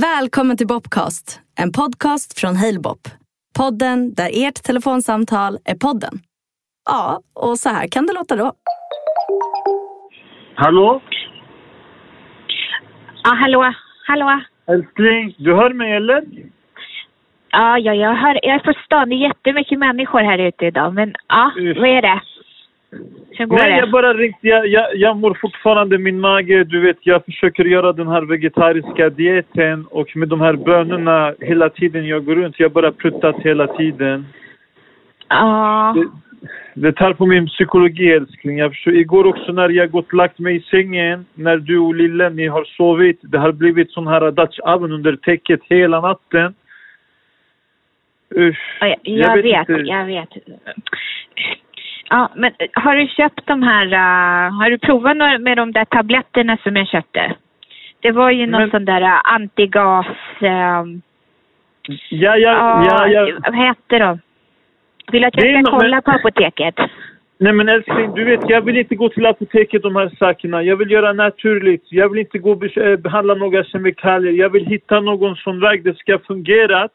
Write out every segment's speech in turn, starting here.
Välkommen till Bobcast, en podcast från Halebop. Podden där ert telefonsamtal är podden. Ja, och så här kan det låta då. Hallå? Ja, hallå, hallå. Älskling, du hör mig eller? Ja, ja jag, hör, jag är på stan. Det är jättemycket människor här ute idag. Men ja, Usch. vad är det? Hur går Nej, det? jag bara ringt. Jag, jag, jag mår fortfarande min mage. Du vet, jag försöker göra den här vegetariska dieten och med de här bönorna hela tiden jag går runt. Jag bara pruttat hela tiden. Ja, Det, det tar på min psykologi älskling. Jag förstår, igår också när jag gått lagt mig i sängen, när du och lille ni har sovit. Det har blivit sån här Dutch oven under täcket hela natten. Usch. ja, jag, jag vet, inte. jag vet. Ja, men har du köpt de här, uh, har du provat med de där tabletterna som jag köpte? Det var ju någon Men- sån där uh, antigas, um, Ja, ja, ja, ja. vad heter de? Vill du att jag ska kolla men- på apoteket? Nej men älskling, du vet jag vill inte gå till apoteket de här sakerna. Jag vill göra naturligt. Jag vill inte gå och be- eh, behandla några kemikalier. Jag vill hitta någon sån väg det ska fungera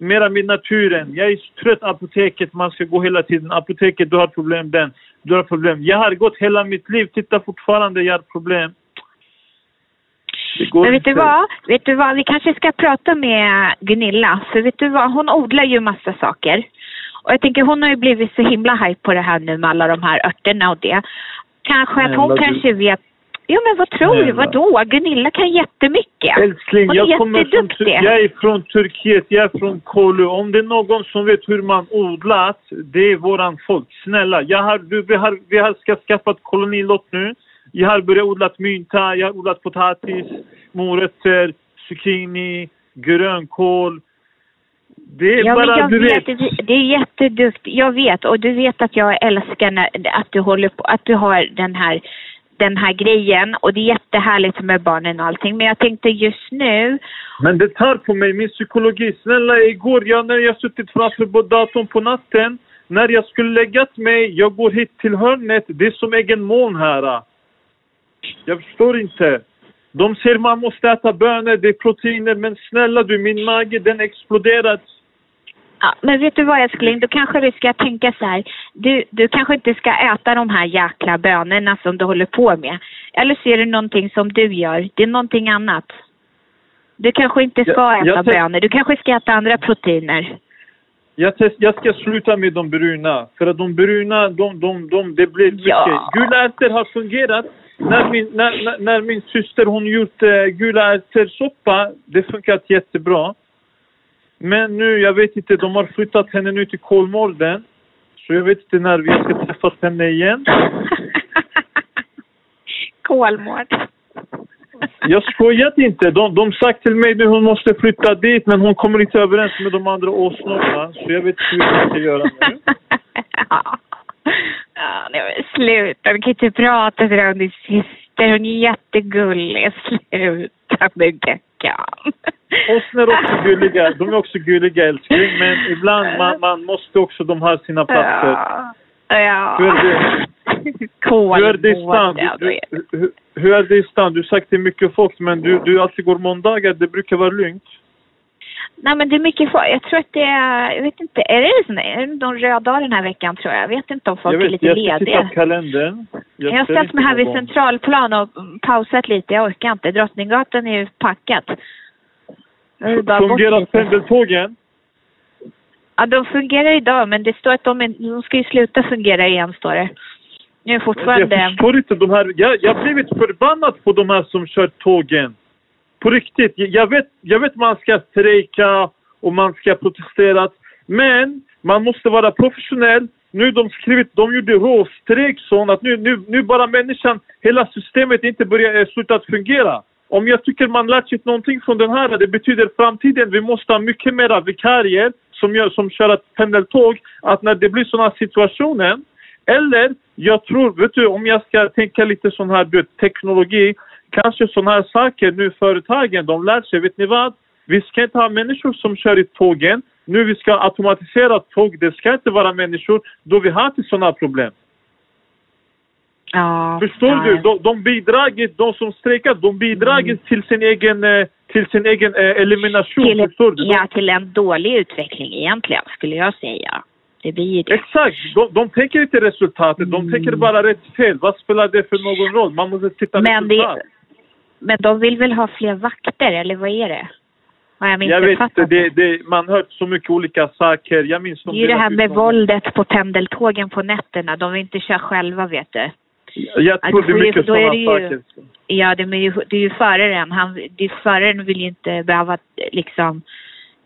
mera med naturen. Jag är trött apoteket, man ska gå hela tiden. Apoteket, du har problem den. Du har problem. Jag har gått hela mitt liv, titta fortfarande, jag har problem. Men vet du vad? Vet du vad? Vi kanske ska prata med Gunilla. För vet du vad? Hon odlar ju massa saker. Och jag tänker hon har ju blivit så himla hype på det här nu med alla de här örterna och det. Kanske att hon kanske vet. Jo men vad tror du? Snälla. Vadå? Gunilla kan jättemycket. Älskling, Hon är jag, kommer från, jag är från Turkiet, jag är från Kolu. Om det är någon som vet hur man odlat, det är våran folk. Snälla, jag har, du, vi, har, vi har ska skaffat kolonilott nu. Jag har börjat odla mynta, jag har odlat potatis, morötter, zucchini, grönkål. Det är Ja, men bara, jag du vet, vet. det- det är jätteduktigt. Jag vet och du vet att jag älskar när, att du håller på, att du har den här den här grejen och det är jättehärligt med barnen och allting. Men jag tänkte just nu, Men det tar på mig, min psykologi. Snälla, igår jag, när jag suttit framför datorn på natten, när jag skulle lägga mig, jag går hit till hörnet, det är som egen moln här. Jag förstår inte. De säger man måste äta bönor, det är proteiner, men snälla du, min mage den exploderat. Ja, men vet du vad älskling, då kanske du ska tänka så här. Du, du kanske inte ska äta de här jäkla bönorna som du håller på med. Eller så är det någonting som du gör. Det är någonting annat. Du kanske inte ska Jag- äta jag bönor. Du kanske ska äta andra proteiner. Jag, test, jag ska sluta med de bruna, för att de bruna, de, de, de, det blir mycket. Ja. Gula ärtor har fungerat. När min, när, när, när min syster hon gjort eh, gula ärtor-soppa, det funkat jättebra. Men nu, jag vet inte, de har flyttat henne nu till Kolmården. Så jag vet inte när vi ska träffas henne igen. Kolmård. Jag skojar inte. De, de sagt till mig nu hon måste flytta dit, men hon kommer inte överens med de andra åsnorna. Så jag vet inte hur jag ska göra nu. ja. Ja, sluta. Vi kan inte prata sådär om din syster. Hon är jättegullig. Sluta nu Gackan. Åsnor är också gulliga. De är också gulliga älskling. Men ibland man, man måste också de ha sina platser. Ja. Hur är det? Hur är det i stan? Du, hur- hur är det i stan? Du har sagt det är mycket folk men du, du alltid går måndagar. Det brukar vara lugnt. Nej men det är mycket folk. Jag tror att det är, jag vet inte, är det sån, är det någon röd dag den här veckan tror jag? Jag vet inte om folk jag är vet, lite jag ska titta lediga. på kalendern. Jag har ser ställt mig här vid. Centralplan och pausat lite. Jag orkar inte. Drottninggatan är ju packat. Jag vill bara bort Fungerar pendeltågen? Ja, de fungerar idag men det står att de, de ska ju sluta fungera igen står det. Nu är Jag fortfarande... förstår inte de här. Jag, jag har blivit förbannad på de här som kör tågen. På riktigt. Jag- vet, jag vet man ska strejka och man ska protestera. Men man måste vara professionell. Nu de skrivit, de gjorde råstrejk sån att nu, nu, nu bara människan, hela systemet inte börjar sluta att fungera. Om jag tycker man lärt sig någonting från den här, det betyder framtiden, vi måste ha mycket mera vikarier som, gör, som kör ett pendeltåg, att när det blir sådana situationer, eller jag tror, vet du, om jag ska tänka lite sån här du, vet, teknologi, kanske sådana här saker nu företagen, de lär sig, vet ni vad? Vi ska inte ha människor som kör i tågen. Nu vi ska automatisera tåg, det ska inte vara människor. Då vi har inte sådana problem. Ja. Förstår ja. du? De, de bidragit, de som strejkar, de bidragit till sin egen, eh, till sin egen eh, elimination. Till, förstår du? Ja, till en dålig utveckling egentligen, skulle jag säga. Det blir det. Exakt! De, de tänker inte resultatet, de tänker bara rätt fel. Vad spelar det för någon roll? Man måste titta Men det- resultat. Men de vill väl ha fler vakter, eller vad är det? Jag Jag vet inte, det, det, man har hört så mycket olika saker. Jag minns Det är ju det här med våldet på pendeltågen på nätterna. De vill inte köra själva, vet du. Jag Ja, tror det är mycket sådana ju- saker. Ja, det är ju, det är ju föraren. Han, det är, föraren vill ju inte behöva liksom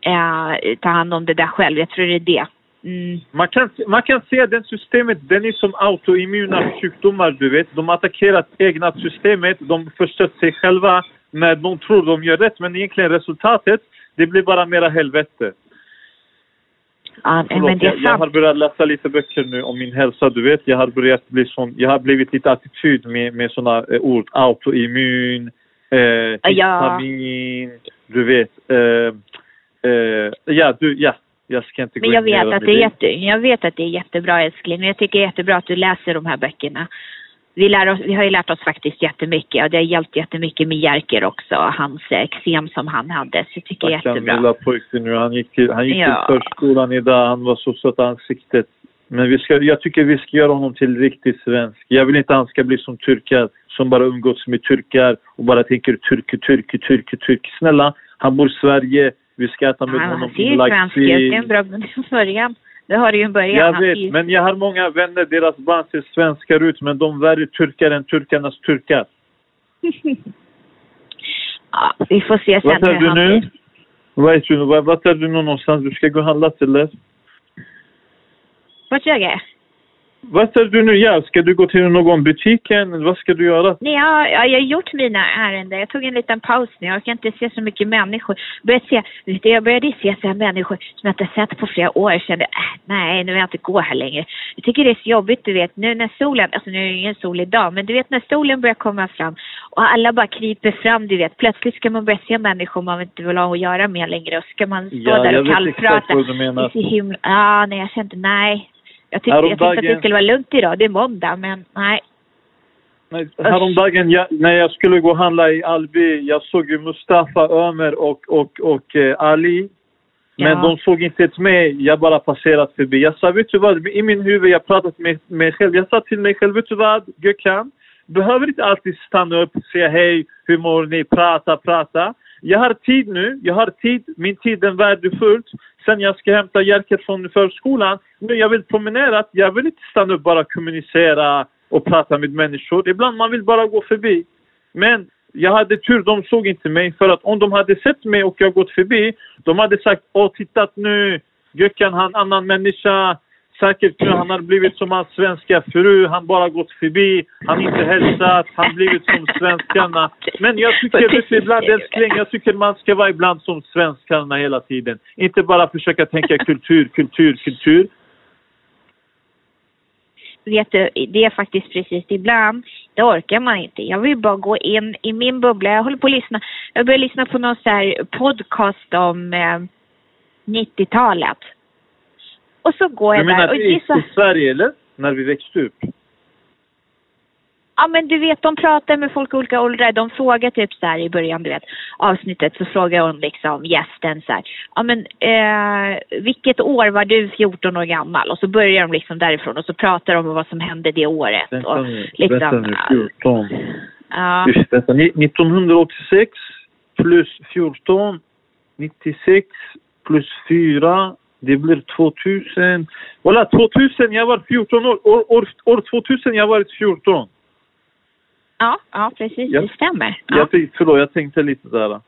eh, ta hand om det där själv. Jag tror det är det. Mm. Man kan, man kan se att det systemet, den är som autoimmuna sjukdomar, du vet. De attackerar egna systemet, de förstör sig själva när de tror de gör rätt. Men egentligen resultatet, det blir bara mera helvete. Ja, nej, Förlåt, men det är jag, jag har börjat läsa lite böcker nu om min hälsa, du vet. Jag har börjat bli sån, jag har blivit lite attityd med, med såna eh, ord. Autoimmun, eh, Ja. histamin, du vet. Eh, eh, ja, du, ja. Jag ska inte gå Men jag in vet, att det är jätte, jag vet att det är jättebra älskling. Jag tycker det är jättebra att du läser de här böckerna. Vi, lär oss, vi har ju lärt oss faktiskt jättemycket och det har hjälpt jättemycket med Jerker också. Hans eksem som han hade. Så jag tycker Stackarn jättebra. lilla pojken nu. Han gick till, han gick Ja. till förskolan idag. Han var så söt ansiktet. Men vi ska, jag tycker vi ska göra honom till riktigt svensk. Jag vill inte att han ska bli som turkar som bara umgås med turkar och bara tänker turk, turk, turk, turk. Snälla, han bor i Sverige. Vi ska äta med Ja, honom han ser ju svensk ut. Det är en bra början. Det har du ju början. Jag vet, men jag har många vänner, deras barn ser svenskar ut men de är värre turkar än turkarnas turkar. Ja, vi får se sen Vad är du nu? Vad är du, vad är du nu någonstans? Du ska gå och handla eller? Vart jag är? Vad är du nu gör? Ska du gå till någon butiken? Vad ska du göra? Nej, ja, ja, jag har gjort mina ärenden. Jag tog en liten paus nu. Jag kan inte se så mycket människor. Började se, vet jag började se så här människor som jag inte sett på flera år. Jag kände, äh, nej, nu vill jag inte gå här längre. Jag tycker det är så jobbigt, du vet, nu när solen, alltså nu är det ingen sol idag, men du vet när solen börjar komma fram och alla bara kryper fram, du vet. Plötsligt ska man börja se människor man inte vill ha att göra med längre och ska man stå Ja, där jag och vet kallprata. exakt vad du menar. ja, nej, jag kände nej. Jag tyckte, jag tänkte att det skulle vara lugnt idag, det är måndag, men nej. Nej, Häromdagen jag, när jag skulle gå och handla i Alby, jag såg ju Mustafa, Ömer och, och, och eh, Ali. Men Ja. de såg inte ett mig, jag bara passerat förbi. Jag sa, vet du vad? I min huvud, jag pratat med mig själv. Jag sa till mig själv, vet du vad? Gökhan, behöver inte alltid stanna upp och säga hej, hur mår ni, prata, prata. Jag har tid nu, jag har tid, min tid är värdefull. Sen jag ska hämta Jerker från förskolan. Nu jag vill promenera, jag vill inte stanna upp bara kommunicera och prata med människor. Ibland man vill bara gå förbi. Men jag hade tur, de såg inte mig. För att om de hade sett mig och jag gått förbi, de hade sagt åh tittat nu, Gökhan han annan människa. Säkert nu han har blivit som hans svenska fru, han bara gått förbi, han inte hälsat, han blivit som svenskarna. Men jag tycker du, ibland älskling, jag tycker man ska vara ibland som svenskarna hela tiden. Inte bara försöka tänka kultur, kultur, kultur. vet du, det är faktiskt precis ibland, det orkar man inte. Jag vill bara gå in i min bubbla. Jag håller på att lyssna. Jag börjar lyssna på någon så här podcast om eh, 90-talet. Och så går Du jag menar där och i, gissa. i Sverige eller? När vi växte upp? Ja men du vet, de pratar med folk i olika åldrar. De frågar typ så här i början, du vet, avsnittet så frågar hon liksom gästen så här. Ja men eh, vilket år var du 14 år gammal? Och så börjar de liksom därifrån och så pratar de om vad som hände det året. Vänta Och nu, liksom, vänta nu, 14. Ja. Just vänta, ni- 1986 plus 14, 96 plus 4, det blir 2000. Voilà, 2000, jag var 14 år. År, år, år 2000 jag var 14. Ja, ja precis. Ja. Det stämmer. Ja. Jag förlåt, jag tänkte lite där.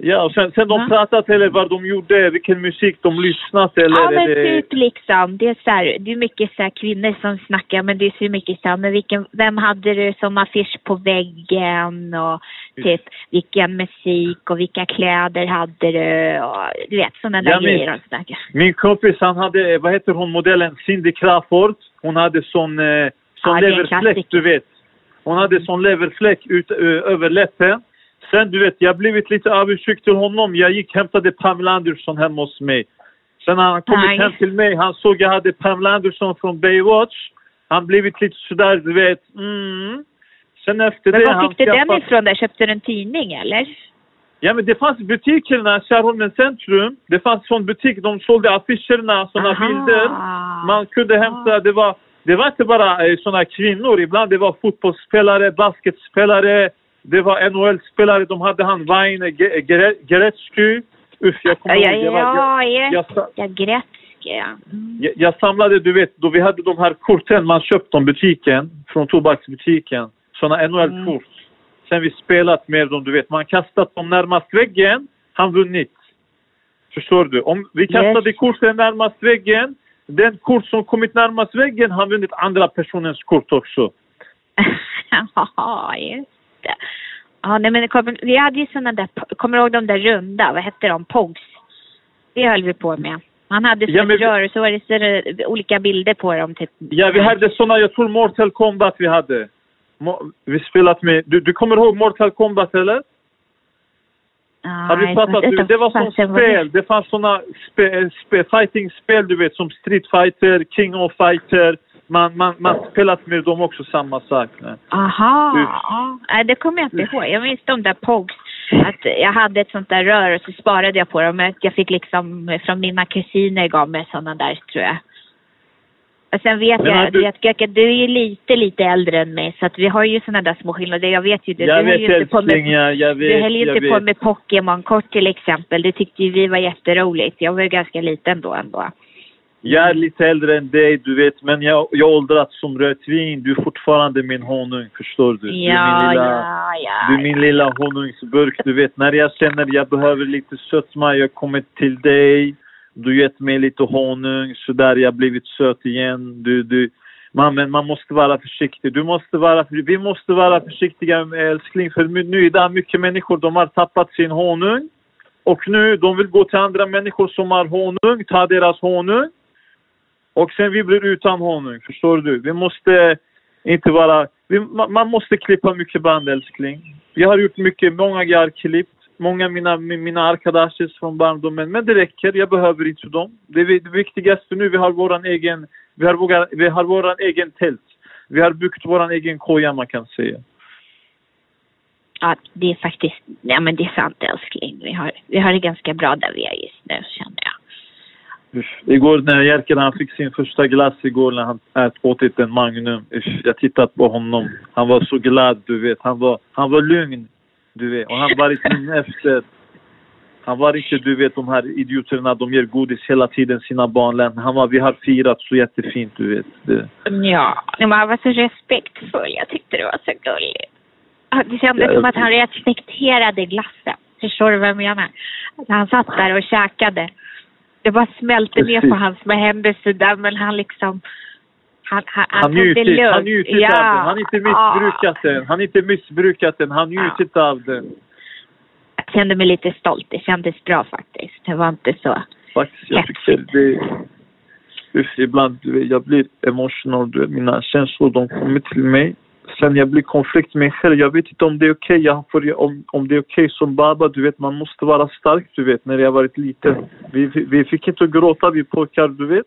Ja, och sen, sen de Ja. pratat eller vad de gjorde, vilken musik de lyssnat eller... Ja, men det... typ liksom. Det är, så här, det är mycket så här kvinnor som snackar, men det är så mycket så här, men vilken, vem hade du som affisch på väggen och typ vilken musik och vilka kläder hade du och du vet sådana där Ja, grejer de snackar. Min kompis han hade, vad heter hon modellen, Cindy Crawford. Hon hade sån, eh, sån Ja, leverfläck du vet. Hon hade sån leverfläck ut, ö, över läppen. Sen du vet, jag blivit lite avundsjuk till honom. Jag gick och hämtade Pamela Anderson hemma hos mig. Sen när han kommit Nej. hem till mig, han såg jag hade Pamela Anderson från Baywatch. Han blivit lite sådär, du vet. Mm. Sen efter Men det... var han fick du den ifrån där? Köpte du en tidning eller? Ja men det fanns butikerna, Skärholmens centrum. Det fanns sån butik, de sålde affischerna, såna Aha. bilder. Man kunde hämta, det var, det var inte bara eh, såna kvinnor, ibland det var fotbollsspelare, basketspelare, det var NHL-spelare, de hade han Gere- Gretzky. Usch, jag Ja, kommer ja, ihåg, det var, jag, ja, jag, Gretzky ja. Mm. jag, jag samlade, du vet, då vi hade de här korten man köpt från butiken, från tobaksbutiken. Såna NHL-kort. Sen vi spelat med dem, du vet. Man kastat dem närmast väggen, han vunnit. Förstår du? Om vi kastade korten närmast väggen, den kort som kommit närmast väggen, han vunnit andra personens kort också. Just det. Ja, nej, men kommer, vi hade ju såna där, kommer du ihåg de där runda, vad hette de, Pogs? Det höll vi på med. Man hade Ja, men- rör och så var det så det olika bilder på dem. Typ. Ja, vi hade såna, jag tror Mortal Kombat vi hade. Vi spelat med, du, du kommer ihåg Mortal Kombat eller? Nej, fattat? vet Du, det var som spel. Det fanns såna spe, spe, fighting-spel, du vet, som Street Fighter, King of Fighter. Man, man, man spelat med dem också samma sak. Aha, Usch. ja. Det kommer jag inte ihåg. Jag minns de där Pogs. Att jag hade ett sånt där rör och så sparade jag på dem. Jag fick liksom från mina kusiner gav mig såna där tror jag. Och sen vet Men jag, du-. Vet, Göke, du är ju lite, lite äldre än mig så att vi har ju såna där små skillnader. Jag vet ju det. Jag du vet ju inte på älskling, med, jag, jag vet. du höll ju inte vet. på med Pokémon-kort till exempel. Det tyckte ju vi var jätteroligt. Jag var ju ganska liten då ändå. Jag är lite äldre än dig, du vet. Men jag, jag åldrats som rött vin. Du är fortfarande min honung, förstår du? du är min Ja, lilla, ja, ja. Du är min lilla honungsburk, du vet. När jag känner jag behöver lite sötma, jag kommer till dig. Du gett mig lite honung, så där jag blivit söt igen. Du, du. Man, men man måste vara försiktig. Du måste vara, vi måste vara försiktiga älskling. För nu idag mycket människor, de har tappat sin honung. Och nu, de vill gå till andra människor som har honung, ta deras honung. Och sen vi blir utan honung, förstår du? Vi måste inte vara... Vi, man, måste klippa mycket band älskling. Jag har gjort mycket, många jag har klippt. Många av mina, mina arkadashes från barndomen. Men det räcker, jag behöver inte dem. Det, är det viktigaste nu, vi har våran egen... Vi har, vi har våran egen tält. Vi har byggt våran egen koja man kan säga. Ja, det är faktiskt, ja men det är sant älskling. Vi har, vi har det ganska bra där vi är just nu känner jag. Usch. Igår när Jerker han fick sin första glass igår när han ät, åtit en Magnum. Usch, jag tittat på honom. Han var så glad, du vet. Han var, han var lugn, du vet. Och han var inte efter. Han var inte, du vet, de här idioterna. De ger godis hela tiden sina barn. Han var, vi har firat så jättefint, du vet. Det, Ja, men han var så respektfull. Jag tyckte det var så gulligt. Det kändes Ja, som att han respekterade glassen. Förstår du vad jag menar? Att han satt där och käkade. Det bara smälte ner på hans små händer sådär, men han liksom... Han, han, han det njutit, han njutit av den. Han har inte missbrukat den. Han har inte missbrukat den. Han njutit av den. Jag kände mig lite stolt. Det kändes bra faktiskt. Det var inte så... Faktiskt, jag tycker det... Ibland, jag blir emotional. Mina känslor, de kommer till mig. Sen jag blir konflikt med mig själv. Jag vet inte om det är okej. Får- Om, om det är okej som baba, du vet, man måste vara stark, du vet, när jag varit liten. Vi, vi, fick inte gråta, vi pojkar, du vet.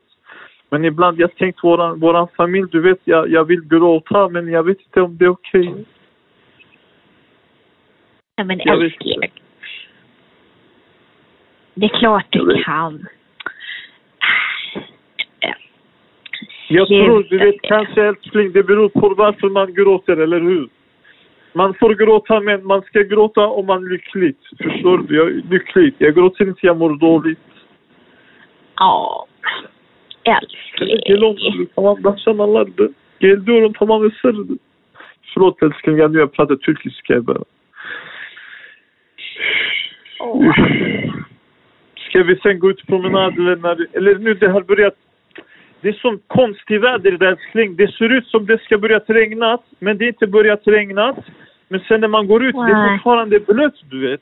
Men ibland, jag tänkt våran, våran familj, du vet, jag, jag vill gråta, men jag vet inte om det är okej. Ja, men älskling. Det är klart du kan. Jag tror, du vet kanske älskling, det beror på varför man gråter, eller hur? Man får gråta, men man ska gråta om man är lycklig. Förstår du? Jag är lycklig. Jag gråter inte, jag mår dåligt. Ja. Älskling. Gelon, tamam başlamalardı. Geliyorum tamam ısırdı. Förlåt älskling, jag, nu jag pratar turkiska bara. Ska vi sen gå ut promenad eller när, Eller nu det har börjat... Det är sån konstig väder där älskling. Det ser ut som det ska börja regna, men det är inte börjat regna. Men sen när man går ut, det är fortfarande blött, du vet.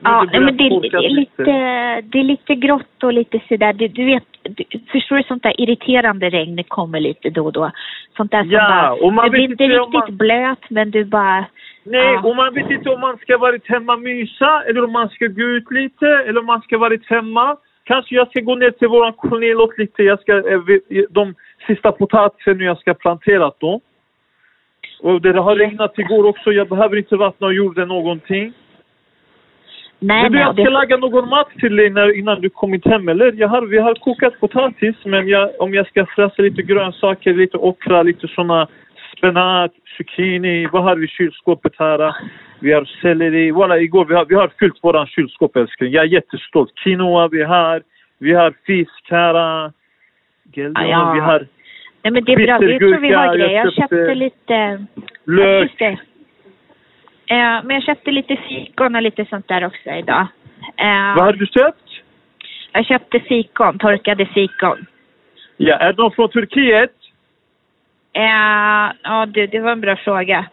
Nu Ja, börjar men det, det, är lite, det är lite grått och lite sådär. Du, du vet, du, förstår du sånt där irriterande regn det kommer lite då och då. Sånt där som Ja, och bara, man du blir inte riktigt man- blöt men du bara, Nej, Ja. och man vet inte om man ska varit hemma mysa eller om man ska gå ut lite eller om man ska varit hemma. Kanske jag ska gå ner till våran Cornelot lite. Jag ska, eh, de sista potatisen nu jag ska plantera dem. Och det har regnat igår också. Jag behöver inte vattna jorden någonting. Nej, Men du, jag ska laga någon mat till dig när, innan du kommit hem, eller? Jag har, vi har kokat potatis, men jag, om jag ska fräsa lite grönsaker, lite okra, lite såna spenat, zucchini. Vad har vi i kylskåpet här? Vi har selleri. Voilà, igår, vi har, vi har fyllt våran kylskåp, älskling. Jag är jättestolt. Quinoa vi har. Vi har fisk här. Gel- Ah, ja. Vi har Nej, men det är bra. Det tror vi har grejer. Jag jag köpte- lite... lök. Det. Eh, men jag köpte lite fikon och lite sånt där också idag. Eh, Vad har du köpt? jag köpte fikon, torkade fikon. Ja, är de från Turkiet? Eh, ja, du, det var en bra fråga.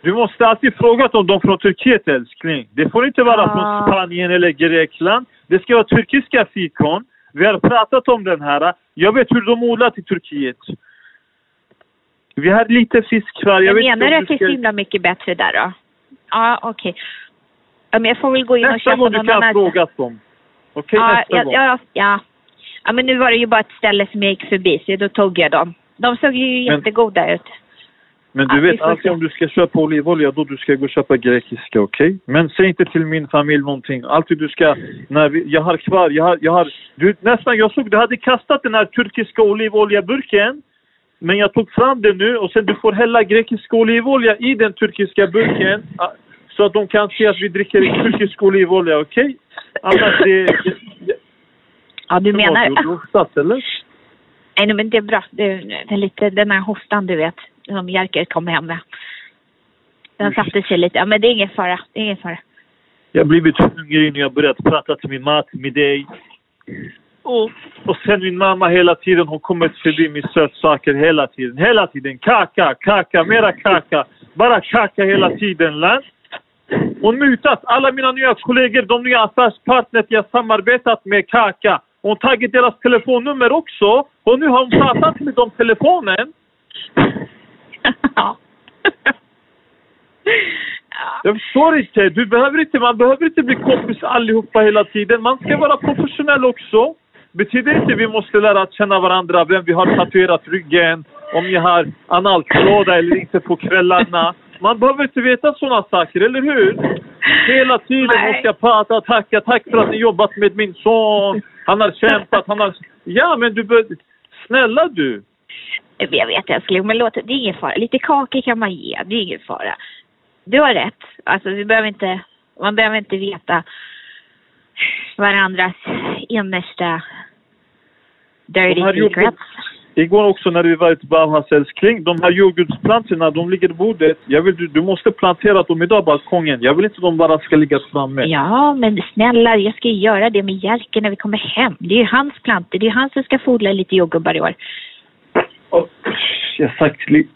Du måste alltid fråga om de är från Turkiet, älskling. Det får inte vara Ah. från Spanien eller Grekland. Det ska vara turkiska fikon. Vi har pratat om den här. Jag vet hur de odlar i Turkiet. Vi har lite fisk kvar. Jag menar om att det är du så himla mycket bättre där då? Ja, okej. Ja, men jag får väl gå in och Nästa köpa gång du någon kan annan. fråga dem. Okej, ja, nästa ja, gång. ja, ja. ja, men nu var det ju bara ett ställe som jag gick förbi så då tog jag dem. De såg ju Men- jättegoda ut. Men du vet alltid om du ska köpa olivolja då du ska gå och köpa grekiska, okej? Men säg inte till min familj någonting. Alltid du ska... När vi, jag har kvar, jag har... Jag har du, nästan, jag såg du hade kastat den här turkiska olivoljaburken. Men jag tog fram den nu och sen du får hälla grekisk olivolja i den turkiska burken. ah, Så att de kan se att vi dricker turkisk olivolja, okej? Annars det... Ja, du menar... Du har hostat, eller? Nej, men det är bra. Det är, lite den här hostan du vet, som Jerker kom hem med. Den satte sig lite. Ja, men det är ingen fara. Det är ingen fara. Jag har blivit hungrig när jag börjat prata till min mat med dig. Och, och sen min mamma hela tiden, hon kommer förbi med sötsaker hela tiden. Hela tiden. Kaka, kaka, mera kaka. Bara kaka hela tiden. Land. Hon mutat alla mina nya kollegor, de nya affärspartners jag samarbetat med Kaka. Hon har tagit deras telefonnummer också. Och nu har hon pratat med dem telefonen. ja. Jag förstår inte. Du behöver inte. Man behöver inte bli kompis allihopa hela tiden. Man ska vara professionell också. Betyder inte vi måste lära att känna varandra, vem vi har tatuerat ryggen, om jag har analklåda eller inte på kvällarna. Man behöver inte veta sådana saker, eller hur? Hela tiden Nej. måste jag prata, tacka, tack för att ni jobbat med min son. Han har kämpat, han har... Ja, men du bör... Snälla du! Jag vet älskling, men låt det är ingen fara. Lite kakor kan man ge, det är ingen fara. Du har rätt. Alltså vi behöver inte, man behöver inte veta varandras innersta dirty gjort- secrets. Igår också när vi var i Bauhaus älskling, de här jordgubbsplantorna, de ligger på bordet. Jag vill, du, du måste plantera dem idag balkongen. Jag vill inte de bara ska ligga framme. Ja, men snälla, jag ska göra det med Jerker när vi kommer hem. Det är ju hans plantor. Det är han som ska få odla lite jordgubbar i år. Och, jag sagt li...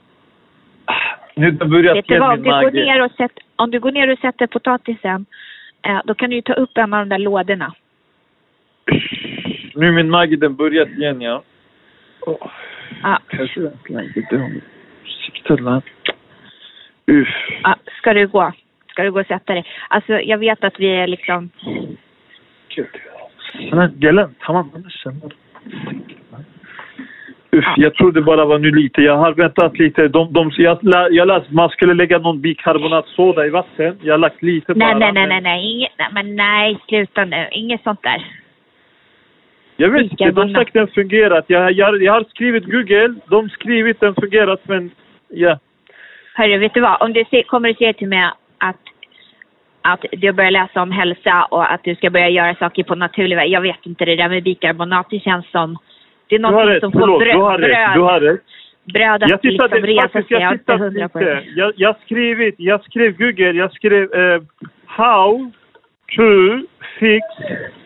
Nu har det Vet du vad, om du, går ner och sätt, om du går ner och sätter potatisen, eh, då kan du ju ta upp en av de där lådorna. Nu min mage, den börjat igen ja. Oh. Ja, Kanske läget är Sikta land. Uff. ja, ska du gå? Ska du gå och sätta dig? Alltså, jag vet att vi är liksom... Sana gelen tamam sen. Uff, jag trodde bara var nu lite. Jag har väntat lite. De, de, jag, lä- jag läste man skulle lägga någon bikarbonatsoda i vatten. Jag har lagt lite Nej, bara. nej, nej, men- nej, nej, inget, nej, men nej, sluta nu. Inget sånt där. Jag vet inte. De sagt den fungerat. Jag, jag, jag har skrivit Google. De skrivit den fungerat men ja. Hörru, vet du vad? Om du se, kommer och säger till mig att, att du börjar läsa om hälsa och att du ska börja göra saker på naturlig väg. Jag vet inte, det där med bikarbonat, det känns som... Det är Du rätt. som får Förlåt. bröd, Du har rätt. Du bröd, har rätt. bröd att Jag tittade liksom resa faktiskt, sig. Jag är jag inte hundra på det. Jag, jag skrivit, jag skrev Google, jag skrev eh, how to fix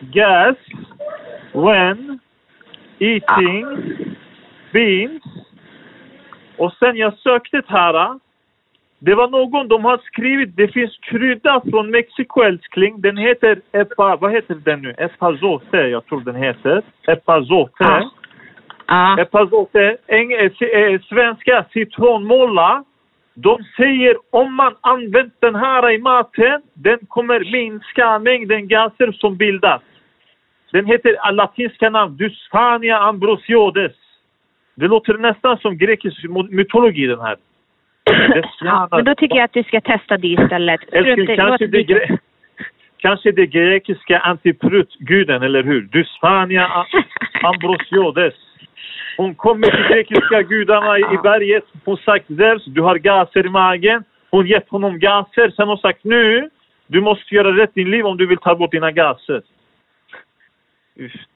gas when eating beans. Och sen jag sökte det här. Det var någon, de har skrivit, det finns krydda från Mexiko älskling. Den heter epa, vad heter den nu? Epazote, jag tror den heter. Epazote. Ja. Ja. Epazote, eng, eh, si- eh, svenska citronmålla. De säger om man använt den här i maten, den kommer minska mängden gaser som bildas. Den heter latinska namn Dysphania ambrosiodes. Det låter nästan som grekisk mytologi den här. Ja, men då tycker jag att du ska testa det istället. Älskling, kanske det, gre- kanske det grekiska antiprutguden, eller hur? Dysfania Ambrosiodes. Hon kommer till grekiska gudarna i berget. Hon sagt Zeus, du har gaser i magen. Hon gett honom gaser. Sen har hon sagt nu, du måste göra rätt i din liv om du vill ta bort dina gaser. Just.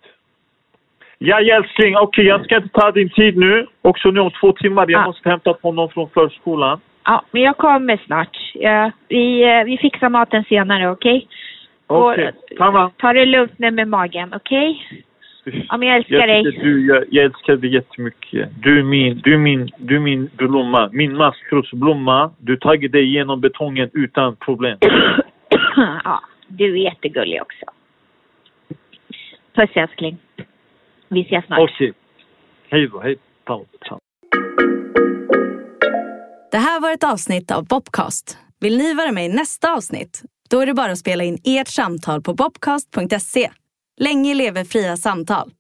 Ja, älskling. Okej, okay, jag ska inte ta din tid nu. Också nu om två timmar. Jag Ja. måste hämta honom från förskolan. Ja, men jag kommer snart. Ja, vi, eh, vi fixar maten senare, okej? Okej, Och- tamam. Ta det lugnt nu med magen, okej? Ja, men jag älskar dig. tycker Du, jag, jag älskar dig jättemycket. Du är min, du är min, du är min blomma. Min maskrosblomma. Du tagit dig igenom betongen utan problem. ja, du är jättegullig också. Puss älskling. Vi ses snart. Okej. Hej då. Hej. Ciao. Ciao. Det här var ett avsnitt av Bobcast. Vill ni vara med i nästa avsnitt? Då är det bara att spela in ert samtal på bobcast.se. Länge leve fria samtal.